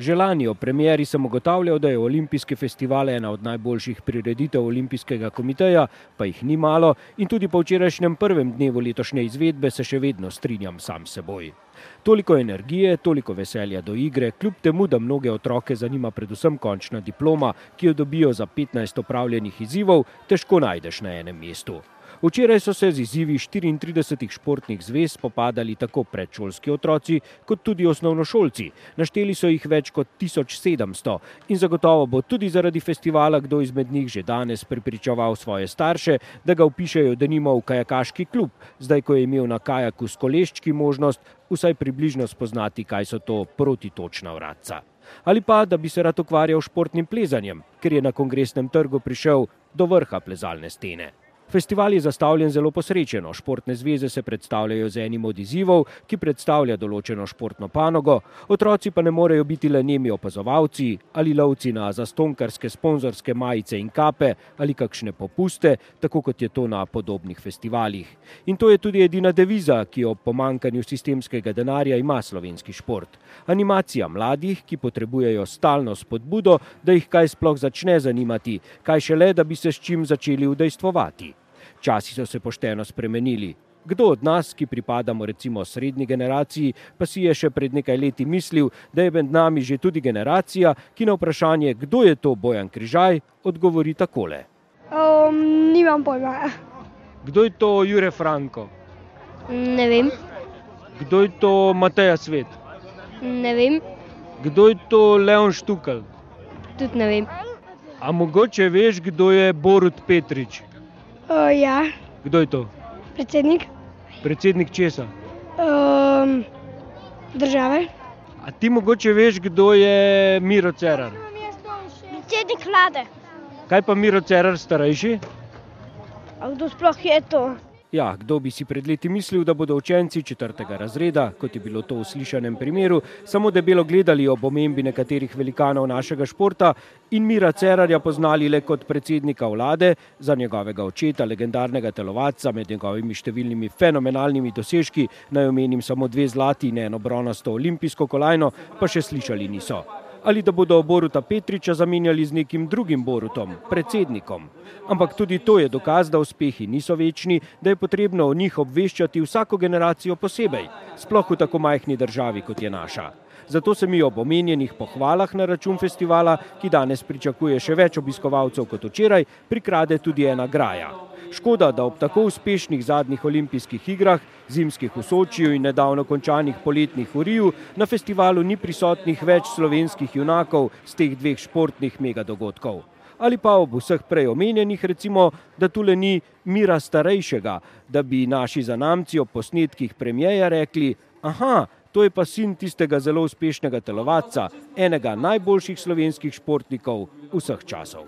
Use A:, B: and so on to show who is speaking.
A: Že lani o premjeri sem ugotavljal, da je olimpijski festival ena od najboljših prireditev olimpijskega komiteja, pa jih ni malo in tudi po včerajšnjem prvem dnevu letošnje izvedbe se še vedno strinjam sam s seboj. Toliko energije, toliko veselja do igre, kljub temu, da mnoge otroke zanima predvsem končna diploma, ki jo dobijo za 15 opravljenih izzivov, težko najdeš na enem mestu. Včeraj so se z izzivi 34 športnih zvez spopadali tako predšolski otroci, kot tudi osnovnošolci. Našteli so jih več kot 1700 in zagotovo bo tudi zaradi festivala kdo izmed njih že danes pripričeval svoje starše, da ga upišajo denimo v kajakaški klub, zdaj ko je imel na kajaku s koleščki možnost vsaj približno spoznati, kaj so to protitočna vratca. Ali pa, da bi se rad ukvarjal športnim plezanjem, ker je na kongresnem trgu prišel do vrha plezalne stene. Festival je zastavljen zelo posrečeno. Športne zveze se predstavljajo z enim od izzivov, ki predstavlja določeno športno panogo, otroci pa ne morejo biti le nemi opazovalci ali lovci na zastonkarske sponzorske majice in kape ali kakšne popuste, tako kot je to na podobnih festivalih. In to je tudi edina deviza, ki ob pomankanju sistemskega denarja ima slovenski šport. Animacija mladih, ki potrebujejo stalno spodbudo, da jih kaj sploh začne zanimati, kaj šele, da bi se s čim začeli udejstvovati. Časi so se pošteno spremenili. Kdo od nas, ki pripadamo recimo srednji generaciji, pa si je še pred nekaj leti mislil, da je med nami že tudi generacija, ki na vprašanje, kdo je to Bojan Križaj, odgovori takole.
B: Um, nimam pojma.
A: Kdo je to Jure Franko?
B: Ne vem.
A: Kdo je to Mateja Svet?
B: Ne vem.
A: Kdo je to Leon Štukal?
B: Tudi ne vem.
A: A mogoče veš, kdo je Borut Petrič?
B: Uh, ja,
A: Kdo je to?
B: predsednik
A: Predsednik česa?
B: um, države.
A: A ti mogoče veš, kdo je Miro Cerar?
B: Predsednik vlade.
A: Kaj pa Miro Cerar starejši?
B: A kdo sploh je to?
A: Ja, kdo bi si pred leti mislil, da bodo učenci četrtega razreda, kot je bilo to v slišanem primeru, samo debelo gledali ob omembi nekaterih velikanov našega športa in Mira Cerarja poznali le kot predsednika vlade, za njegovega očeta, legendarnega telovadca med njegovimi številnimi fenomenalnimi dosežki, naj omenim samo dve zlati in eno bronasto olimpijsko kolajno, pa še slišali niso ali da bodo Boruta Petriča zamenjali z nekim drugim Borutom, predsednikom. Ampak tudi to je dokaz, da uspehi niso večni, da je potrebno o njih obveščati vsako generacijo posebej, sploh v tako majhni državi, kot je naša. Zato se mi ob omenjenih pohvalah na račun festivala, ki danes pričakuje še več obiskovalcev kot včeraj, prikrade tudi ena graja. Škoda, da ob tako uspešnih zadnjih olimpijskih igrah, zimskih v Sočiju in nedavno končanih poletnih v Riju, na festivalu ni prisotnih več slovenskih junakov z teh dveh športnih megadogodkov. Ali pa ob vseh prej omenjenih, recimo, da tule ni mira starejšega, da bi naši zanamci ob posnetkih premijeja rekli: Aha, to je pa sin tistega zelo uspešnega telovadca, enega najboljših slovenskih športnikov vseh časov.